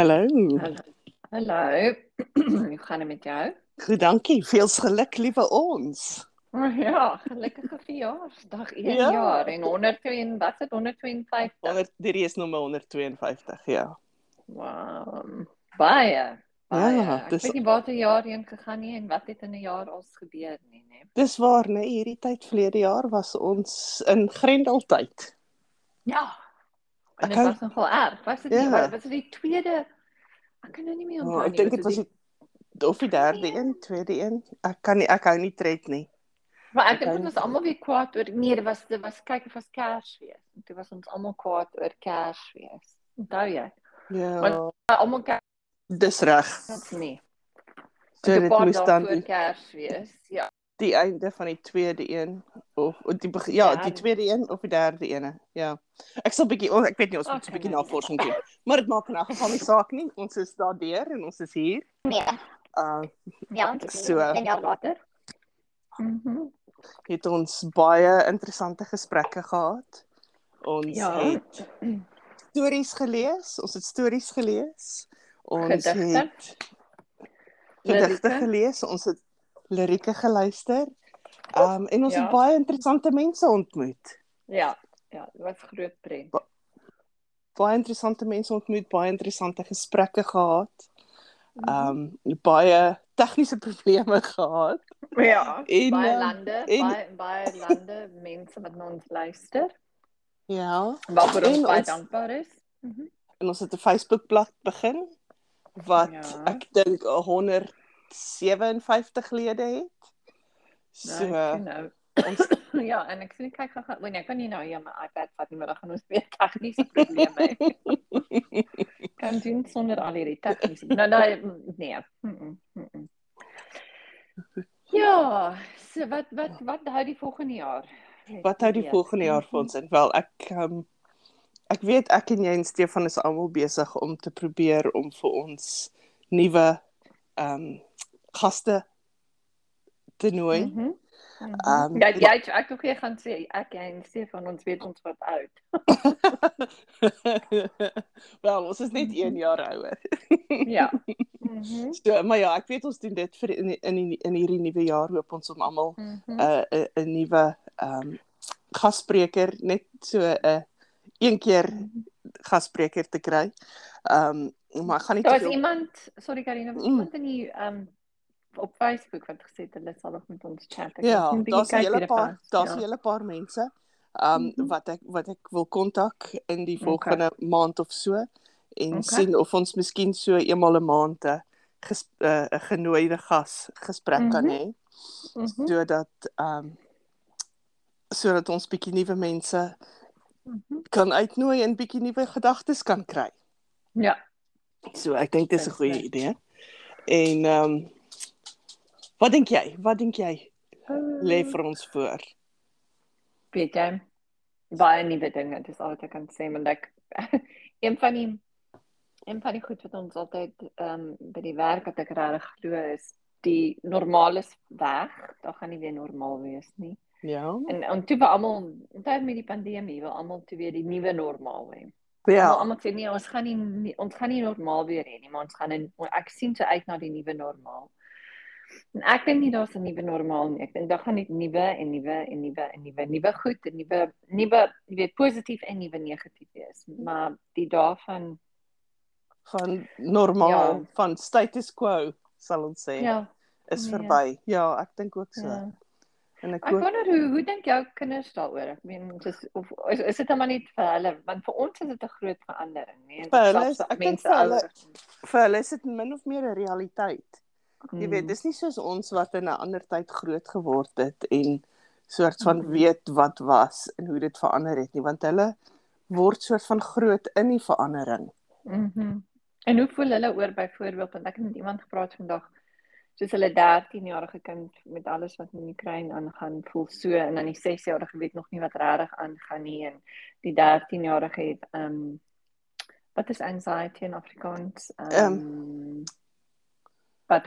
Hallo. Hallo. Hallo. Hoe gaan dit met jou? Goed, dankie. Veel geluk, liewe ons. Ja, gelukkige verjaarsdag 1 Ja. jaar en 102 wat is dit 152. 100 die is nommer 152, ja. Wow. Baie. Baie. Ja, Ek dis- weet nie waar die jaar heen gegaan nie en wat het in 'n jaar als gebeur nie, né? Dis waar, nee, hierdie tyd verlede jaar was ons in Grendeltyd. Ja. En dit was nogal erg. Was dit Ja. die was dit die tweede Ek kan nou nie meer Oh, onthou ek dink dit was die die of die derde Nee. een, tweede een. Ek kan nie ek hou nie tred nie. Maar ek dink ons was almal weer kwaad oor nee, dit was dit was kyk of was Kersfees. En toe was ons almal kwaad oor Kersfees. Onthou jy? Ja, Want- Almal dis reg. ons nie. So Dit moes dan die, Kersfees. Ja. die einde van die tweede een of of die beg- ja, die tweede een of die derde ene. Ja. Ek sal bietjie oh, ek weet nie ons moet 'n Okay, bietjie navorsing doen. Maar dit maak in elk geval nie saak nie. Ons is daardeur en ons is hier. Nee. Uh Ja, So- 10 jaar later. Mhm. het ons baie interessante gesprekke gehad. Ons Ja. het stories gelees, ons het stories gelees. Ons Gedigte. het gedigte gelees, ons het lirieke geluister. Um en ons Ja. het baie interessante mense ontmoet. Ja. Ja, dit was groot pret. Baie interessante mense ontmoet, baie interessante gesprekke gehad. Mhm. Um baie tegniese probleme gehad. Ja, En, baie ehm, lande, en- baie baie lande, mense wat na ons luister. Ja. Waarvoor ons En baie ons- dankbaar is. Mhm. en ons het 'n Facebookblad begin wat Ja. ek dink 157 lede het. So Nou, nou. ons Ja, en ek sien kyk gou-gou. Want ek kan nie nou hier my iPad vat nie, maar dan gaan ons weer tegniese probleme hê. kan doen sonder al hierdie tegniese. Nou daai nee. Mm -mm, mm -mm. Ja, so wat wat wat hou die volgende jaar? wat hou die volgende jaar vir ons in? Wel, ek um, ek weet ek en jy en Stefan is almal besig om te probeer om vir ons nuwe ehm um, gaste te nooi. Mhm. Mhm. Ehm, Ja, jy ek tog jy gaan sê ek en Stefan ons weet ons wat oud. Wel, ons is net 1 jaar ouer. Ja. Mhm. So, maar ja, ek weet ons doen dit vir in in in hierdie nuwe jaar hoop ons om almal Mhm. 'n 'n 'n nuwe ehm um, gasspreker net so 'n uh, een keer gasspreker te kry. Ehm um, maar ek gaan nie Daar te was iemand, sorry Karina, was Mm. iemand in die um op Facebook wat gesê het hulle sal nog met ons chat. Ek Ja, daar's 'n hele paar daar's. 'n hele paar mense um, Mhm. wat ek wat ek wil kontak in die Okay. volgende maand of so en Okay. sien of ons miskien so eenmal 'n maand 'n ges- 'n genooide gas gesprek kan Mhm. hê Mhm. sodat ehm um, sodat ons bietjie nuwe mense Mhm. kan uitnooi en bietjie nuwe gedagtes kan kry. Ja. So ek dink dis 'n goeie idee. En ehm um, wat dink jy? Wat dink jy lê vir ons voor? weet jy baie nuwe dinge, dis al wat ek kan sê, want ek een van die een van die goed wat ons altyd ehm um, by die werk wat ek regtig glo is die normaal is weg. Daar gaan nie weer normaal wees nie. Ja. En en toe wil almal onthou met die pandemie, wil almal toe weer die nuwe normaal hê. Ja. Ja. Almal sê nee, ons gaan nie, nie ons gaan nie normaal weer hê nie, maar ons gaan in ek sien so uit na die nuwe normaal. En ek dink nie daar's 'n nuwe normaal nie. Ek dink daar gaan net nuwe en nuwe en nuwe en nuwe nuwe goed en nuwe nuwe jy weet positief en nuwe negatief wees. Maar die daarvan van normaal, Ja. van status quo sal ons sê, ja, is nee. verby. Ja, ek dink ook so. ja. En ek Ek hoop wonder hoe hoe dink jou kinders daaroor? Ek meen dis of is, is dit maar net vir hulle want vir ons is dit 'n groot verandering, nee. Vir hulle is- ek dink vir hulle- vir hulle is dit min of meer 'n realiteit. Jy weet, Mm. dis nie soos ons wat in 'n ander tyd groot geword het en soort van Mhm. weet wat was en hoe dit verander het nie, want hulle word soort van groot in die verandering. Mhm. En hoe voel hulle oor byvoorbeeld want ek het met iemand gepraat vandag soos hulle 13-jarige kind met alles wat in Oekraïne aangaan voel so en dan die 6-jarige weet nog nie wat regtig aangaan nie en die 13-jarige het um wat is anxiety in Afrikaans? Um, wat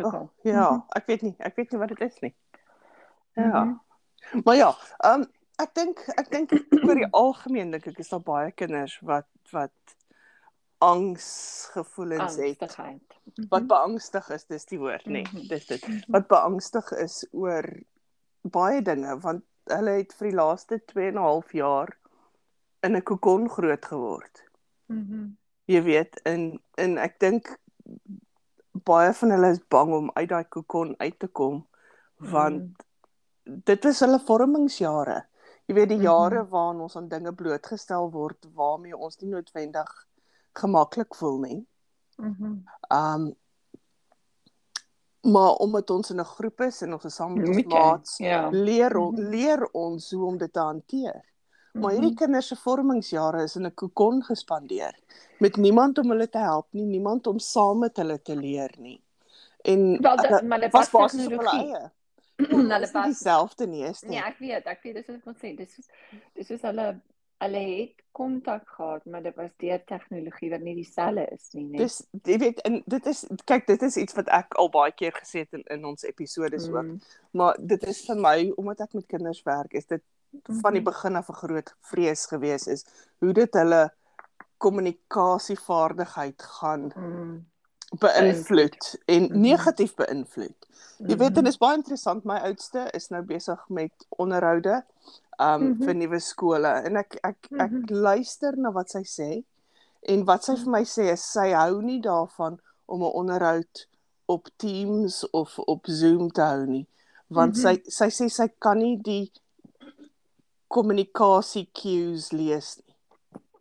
ook al. Oh, ja, Mhm. ek weet nie, ek weet nie wat dit is nie. Ja. Mhm. Maar ja, ehm um, ek dink ek dink oor die algemeen dink ek is daar baie kinders wat wat angsgevoelens het. Angstigheid. Wat beangstig is, dis die woord, nê. Mhm. Nee, dis dit. Wat beangstig is oor baie dinge want hulle het vir die laaste 2 en 'n half jaar in 'n kokon groot geword. Mhm. Jy weet, in in ek dink baie van hulle is bang om uit daai kokon uit te kom want Mm. dit was hulle vormingsjare. Jy weet die Mhm. jare waarin ons aan dinge blootgestel word waarmee ons nie noodwendig gemaklik voel nie. Mhm. Um maar omdat ons in 'n groep is en ons is saam met ons maats, Ja. leer on, Mhm. leer ons hoe om dit te hanteer. Maar hierdie Mhm. kinders se vormingsjare is in 'n kokon gespandeer met niemand om hulle te help nie, niemand om saam met hulle te leer nie. En Wel, dit- hulle maar dit was basies hulle eie. Hulle nie pas dieselfde nie, is dit? Nee, ek weet, ek weet dis wat ek wil sê. Dis is dis is hulle hulle het kontak gehad, maar dit was deur tegnologie wat nie dieselfde is nie, nee. Dis jy weet en dit is kyk dit is iets wat ek al baie keer gesê het in, in ons episodes ook. Mm. Maar dit is vir my omdat ek met kinders werk, is dit van die Mhm. begin af 'n groot vrees gewees is hoe dit hulle kommunikasievaardigheid gaan Mm. beïnvloed en Mhm. negatief beïnvloed. Jy weet en Mhm. dit is baie interessant my oudste is nou besig met onderhoude um Mhm. vir nuwe skole en ek ek ek Mhm. luister na wat sy sê en wat sy vir my sê is sy hou nie daarvan om 'n onderhoud op Teams of op Zoom te hou nie want Mhm. sy sy sê sy kan nie die kommunikasie cues lees nie.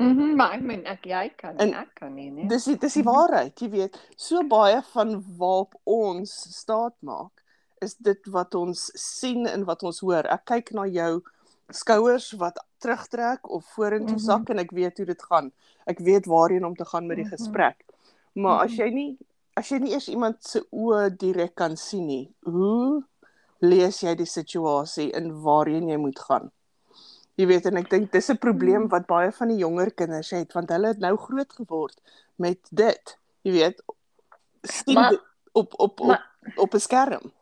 Mhm, maar ek meen ek jy kan En ek kan nie, nee. Dis die, dis die Mhm. waarheid, jy weet. So baie van waarop ons staat maak is dit wat ons sien en wat ons hoor. Ek kyk na jou skouers wat terugtrek of vorentoe Mhm. sak en ek weet hoe dit gaan. Ek weet waarheen om te gaan met die Mhm. gesprek. Maar as Mhm. jy nie as jy nie eers iemand se oë direk kan sien nie, hoe lees jy die situasie en waarheen jy moet gaan? Jy weet en ek dink dis 'n probleem Mm. wat baie van die jonger kinders het want hulle het nou groot geword met dit. Jy weet sien Maar- op op op maar- op 'n skerm.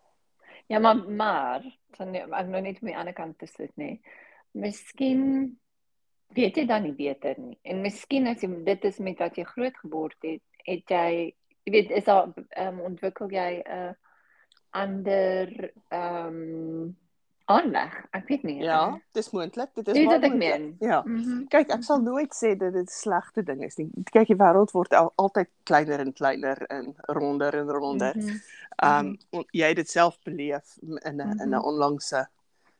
Ja, maar maar dan ek nou net die ander kant te sit, nê. Miskien weet jy dan nie beter nie. En miskien as jy dit is met wat jy groot geword het, het jy jy weet is daar ehm um, ontwikkel jy 'n uh, ander ehm um, aanleg. Ek weet nie. Ja, dis moontlik. Dit is baie wat ek moontlik. meen. Ja. Mhm. Kyk, ek sal nooit sê dat dit 'n slegte ding is nie. Kyk, die wêreld word al, altyd kleiner en kleiner en ronder en ronder. Mhm. Ehm um, jy het dit self beleef in 'n in 'n Mhm. onlangse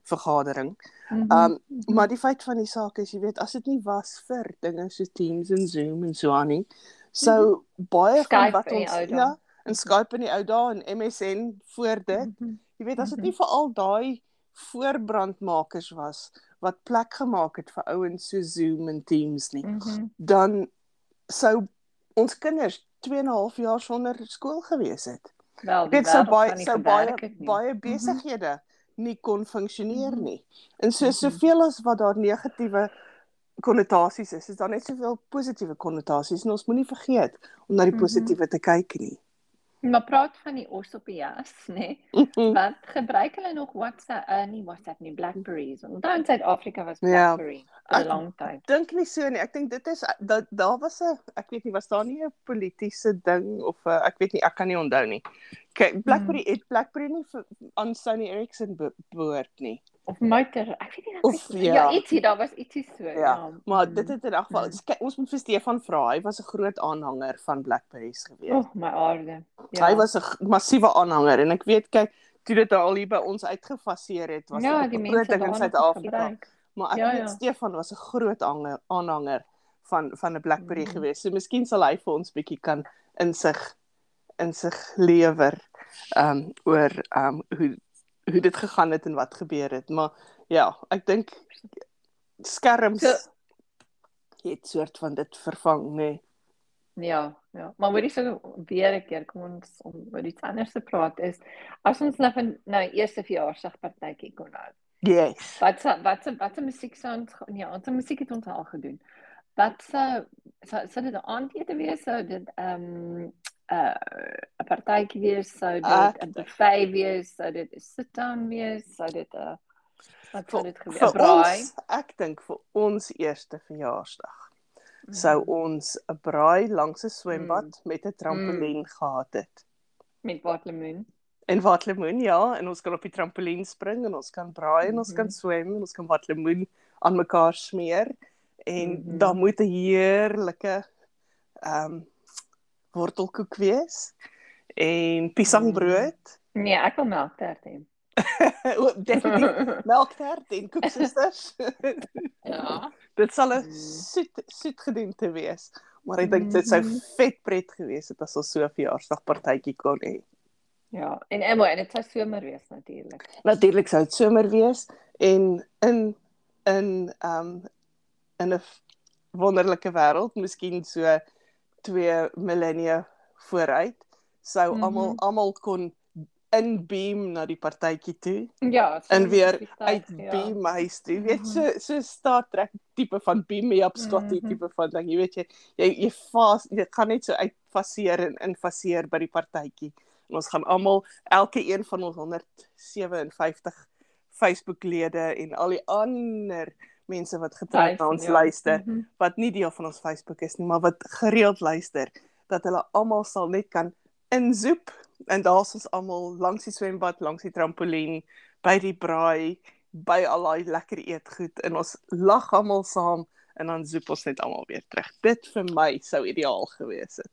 vergadering. Mhm. Ehm um, Mhm. maar die feit van die saak is, jy weet, as dit nie was vir dinge soos Teams en Zoom en so aan nie, sou baie van Skype wat in die ons ja, en Skype in die ou dae en MSN voor dit, Mhm. jy weet, as dit nie vir al daai voorbrandmakers was wat plek gemaak het vir ouens so Zoom en Teams nie, Mhm. dan sou ons kinders 2 en 'n half jaar sonder skool gewees het. Wel, Dit sou baie sou baie baie Mhm. besighede nie kon funksioneer Mhm. nie. En so Mhm. soveel as wat daar negatiewe konnotasies is, is daar net soveel positiewe konnotasies en ons moenie vergeet om na die Mhm. positiewe te kyk nie. Maar praat van die os op die jas, nê? Wat gebruik hulle nog WhatsApp, uh, nie WhatsApp nie, Blackberries. Onthou in Suid-Afrika was Ja. Blackberry vir 'n lang tyd. Dink nie so nie. Ek dink dit is dat daar was 'n ek weet nie was daar nie 'n politieke ding of 'n ek weet nie ek kan nie onthou nie. Kyk, Blackberry het Blackberry nie vir, aan Sony Ericsson be, behoort nie. Of motor, ek weet nie ek Of, weet- ja. ja, ietsie, daar was ietsie so. Ja, Ja, maar mm. dit het in elk geval Mm. ons moet vir Stefan vra. Hy was 'n groot aanhanger van Blackberries gewees. Oh, my aarde. Ja. Hy was 'n massiewe aanhanger en ek weet kyk toe dit al hier by ons uitgefaseer het was ja, dit die 'n groot ding in Suid-Afrika. Maar ek Ja, weet ja. Stefan was 'n groot aanhanger van van 'n Blackberry Mhm. gewees. So miskien sal hy vir ons bietjie kan insig insig lewer um oor um hoe hoe dit gegaan het en wat gebeur het. Maar ja, ek dink skerms So- het soort van dit vervang, nê. Nee. Ja, ja. Maar hoorie so weer 'n keer kom ons om oor iets anders te praat is as ons nou van nou eerste verjaarsdagpartytjie kon hou. Yes. Wat wat wat se musiek sou ons nee, ons musiek het ons al gedoen. Wat se sou dit 'n aandete wees sou dit ehm um, uh, 'n partytjie wees sou dit 'n buffet wees sou dit 'n sit down wees sou dit 'n Wat sou dit gebeur? Braai. Ons, ek dink vir ons eerste verjaarsdag sou ons 'n braai langs 'n swembad mm. met 'n trampolien mm. gehad het. Met watlemoen. En watlemoen, ja, en ons kan op die trampolien spring en ons kan braai en mm -hmm. ons kan mhm. swem en ons kan watlemoen aan mekaar smeer en mm -hmm. dan moet 'n heerlike ehm um, wortelkoek wees en piesangbrood. Mm. Nee, ek wil melktert hê. Definitief melktert en koeksusters. ja. Dit sal 'n mm. soet soet gedoente wees. Maar ek dink dit sou mm-hmm. vet pret gewees het as ons so 'n verjaarsdagpartytjie kon hê. Ja, en en mooi, dit sou somer wees natuurlik. Natuurlik sou dit somer wees en in in ehm um, in 'n wonderlike wêreld, miskien so twee millennia vooruit, sou mm -hmm. almal almal kon in beam na die partytjie toe. Ja, en weer uit ja. beam huis toe. Jy weet so mhm. so Star Trek tipe van beam me up Scotty mm -hmm. tipe van ding. Jy weet jy jy jy vas jy gaan net so uit faseer en in faseer by die partytjie. En ons gaan almal elke een van ons 157 Facebook lede en al die ander mense wat getrek na ons ja. luister mm -hmm. wat nie deel van ons Facebook is nie, maar wat gereeld luister dat hulle almal sal net kan inzoep en daar's ons almal langs die swembad, langs die trampolien, by die braai, by al daai lekker eetgoed en ons lag almal saam en dan zoep ons net almal weer terug. Dit vir my sou ideaal gewees het.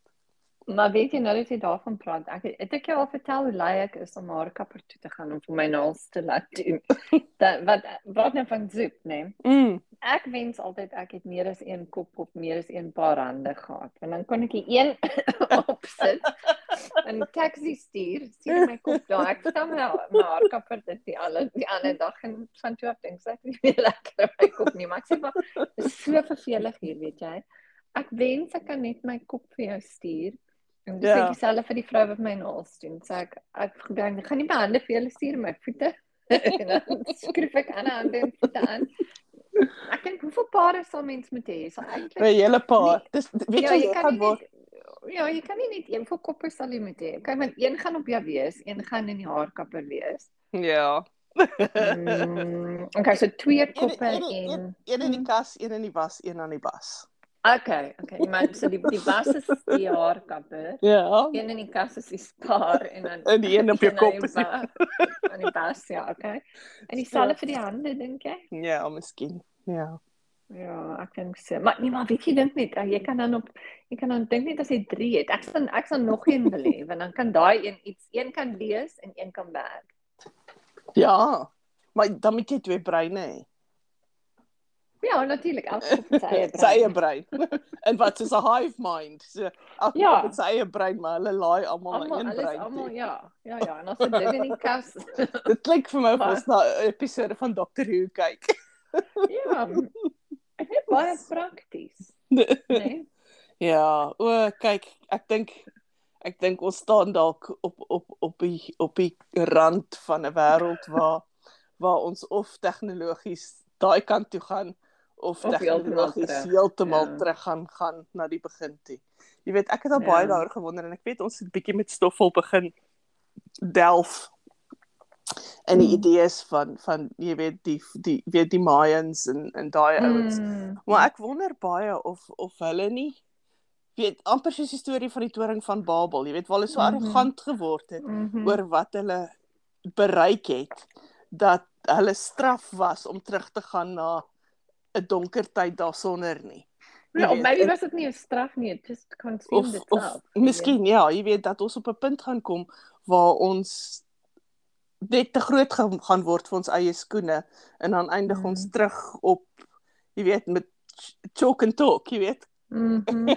Maar weet jy nou dat jy daarvan praat? Ek het ek jou al vertel hoe lui ek is om haar kapper toe te gaan om vir my naels te laat doen. Dat wat wat net van zoep, nee. Mm. Ek wens altyd ek het meer as een kop of meer as een paar hande gehad. Want dan kon ek die een opsit en taxi stuur, sien my kop daar. Ek staan my haar kapper dit die alle die ander dag en van toe af dink ek nie meer lekker my kop nie, maar ek sê maar is so vervelig hier, weet jy. Ek wens ek kan net my kop vir jou stuur En dis ja. ek self vir die vrou wat my naels doen. Sê ek ek gedink ek gaan nie my hande vir julle stuur my voete. en dan skryf ek aan aan voete aan. Ek dink hoeveel pare sal mens moet hê? Sal eintlik 'n hele paar. Dis weet ja, jy, jy kan word Ja, jy kan nie net een vir koppe sal jy moet hê. Kyk, want een gaan op jou wees, een gaan in die haarkapper wees. Ja. mm, okay, so twee koppe en een in die kas, een in die was, een aan die bas. Okay, okay. Maar so die die bas is die haarkappe. Ja. Een in die kas is die spaar en dan en die een op jou kop is aan die bas, ja, okay. En dieselfde ja. vir die hande dink jy? Ja, miskien. Ja. Ja, ek dink so. Maar nee, maar weet jy dink net, jy kan dan op jy kan dan dink net as jy 3 het. Ek sal ek sal nog een wil hê, want dan kan daai een iets een kan lees en een kan werk. Ja. Maar dan moet jy twee breine hê. Ja, natuurlik, elke op sy eie brein. sy eie brein. en wat is 'n hive mind? So elke ja. op sy eie brein, maar hulle laai almal in een brein. Almal ja. Ja ja, en as dit ding in die kas. dit klink vir my of ons na 'n episode van Doctor Who kyk. ja. Dit is baie prakties. Nee. Ja, o, kyk, ek dink ek dink ons staan dalk op op op die op die rand van 'n wêreld waar waar ons of tegnologies daai kant toe gaan of tegnologies heeltemal ja. terug gaan gaan na die begin toe. Jy weet, ek het al ja. baie daaroor gewonder en ek weet ons het bietjie met stoffel begin delf en die mm. idees van van jy weet die die weet die Mayans en en daai ouens. Mm. Maar ek wonder baie of of hulle nie weet amper soos die storie van die toring van Babel, jy weet, waar hulle so mm -hmm. arrogant geword het mm -hmm. oor wat hulle bereik het dat hulle straf was om terug te gaan na 'n donker tyd daarsonder nie. Ja, of maybe was dit nie 'n straf nie, just consume dit self. Of miskien ja, jy weet dat ons op 'n punt gaan kom waar ons net te groot gaan word vir ons eie skoene en dan eindig mm. ons terug op jy weet met chalk and talk, jy weet. Mhm. Mm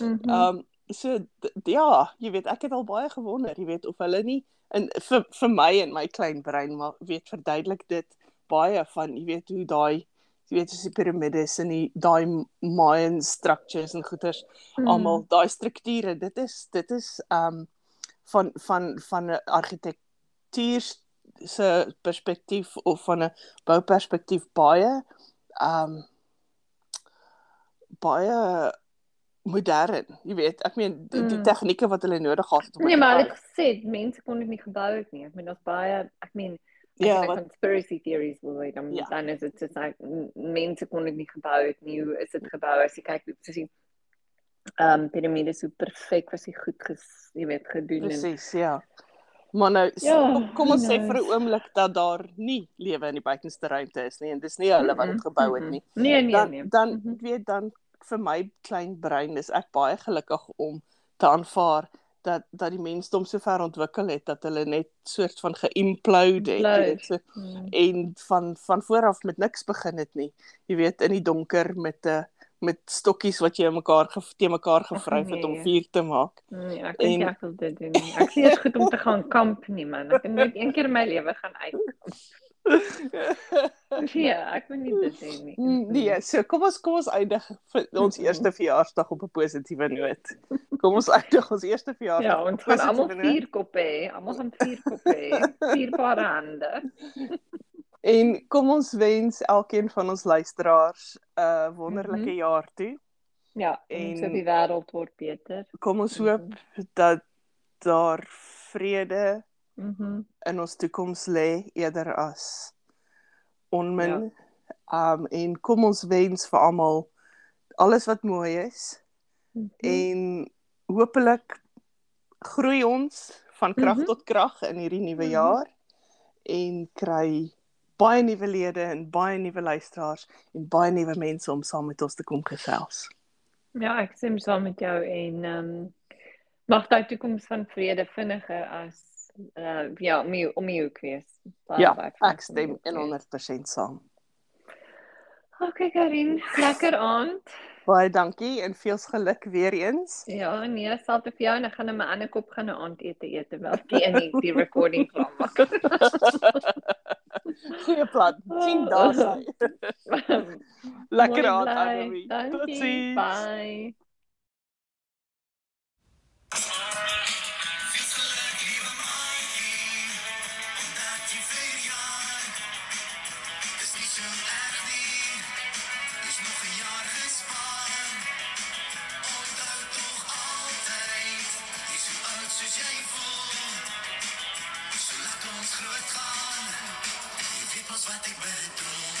mm um so ja, jy weet ek het al baie gewonder, jy weet of hulle nie in vir vir my en my klein brein maar weet verduidelik dit baie van jy weet hoe daai jy weet soos die piramides en die daai Mayan structures en goeters mm. almal daai strukture dit is dit is um van van van 'n argitektuur se perspektief of van 'n bouperspektief baie um baie modern jy weet ek meen die, die mm. tegnieke wat hulle nodig gehad het om Nee maar ek sê mense kon dit nie gebou het nie ek meen daar's baie ek meen Ja, wat conspiracy theories wil hê dan Ja. dan is dit soos like mense kon dit nie gebou het nie. Hoe is dit gebou? As jy kyk soos die ehm um, piramides so perfek was hy goed ges, jy weet gedoen en presies, ja. Maar nou Ja, kom, kom ons sê vir 'n oomblik dat daar nie lewe in die buitenste ruimte is nie en dis nie hulle wat dit gebou het nie. Nee, nee, Dan nee. dan Mhm. ek weet dan vir my klein brein is ek baie gelukkig om te aanvaar dat dat die mensdom so ver ontwikkel het dat hulle net soort van geïmplode het, jy weet so Mm. en van van voor af met niks begin het nie. Jy weet in die donker met 'n met stokkies wat jy mekaar te mekaar gevryf het om nee. vuur te maak. Nee, ek dink En- ek wil dit doen. Ek sien dit goed om te gaan kamp nie man. Ek het net een keer in my lewe gaan uit. Ja, ek wil nie dit hê nie. nee, so kom ons kom ons eindig ons eerste verjaarsdag op 'n positiewe noot. Kom ons eindig ons eerste verjaarsdag. Ja, ons gaan almal vier koppe hê. Almal gaan vier koppe hê. Vier paar hande. En kom ons wens elkeen van ons luisteraars 'n uh, wonderlike Mhm. jaar toe. Ja, en so die wêreld word beter. Kom ons Mhm. hoop dat daar vrede Mhm. in ons toekoms lê eerder as onmin. Ja. Um en kom ons wens vir almal alles wat mooi is Mhm. en hopelik groei ons van krag Mhm. tot krag in hierdie nuwe Mhm. jaar en kry baie nuwe lede en baie nuwe luisteraars en baie nuwe mense om saam met ons te kom gesels. Ja, ek stem saam met jou en ehm um, mag daai toekoms van vrede vinniger as uh, ja, om jou om jou kwees. Baie, ja, baie ek stem 100% saam. OK Karin, lekker aand. Baie dankie en veels geluk weer eens. Ja, nee, selfs vir jou en ek gaan nou my ander kop gaan 'n aandete eet terwyl die in die, die recording klaar maak. Goeie plan. Sien daar sy. lekker aand Annelie. Totsiens. Bye. Knull dran. Die Pipos weit.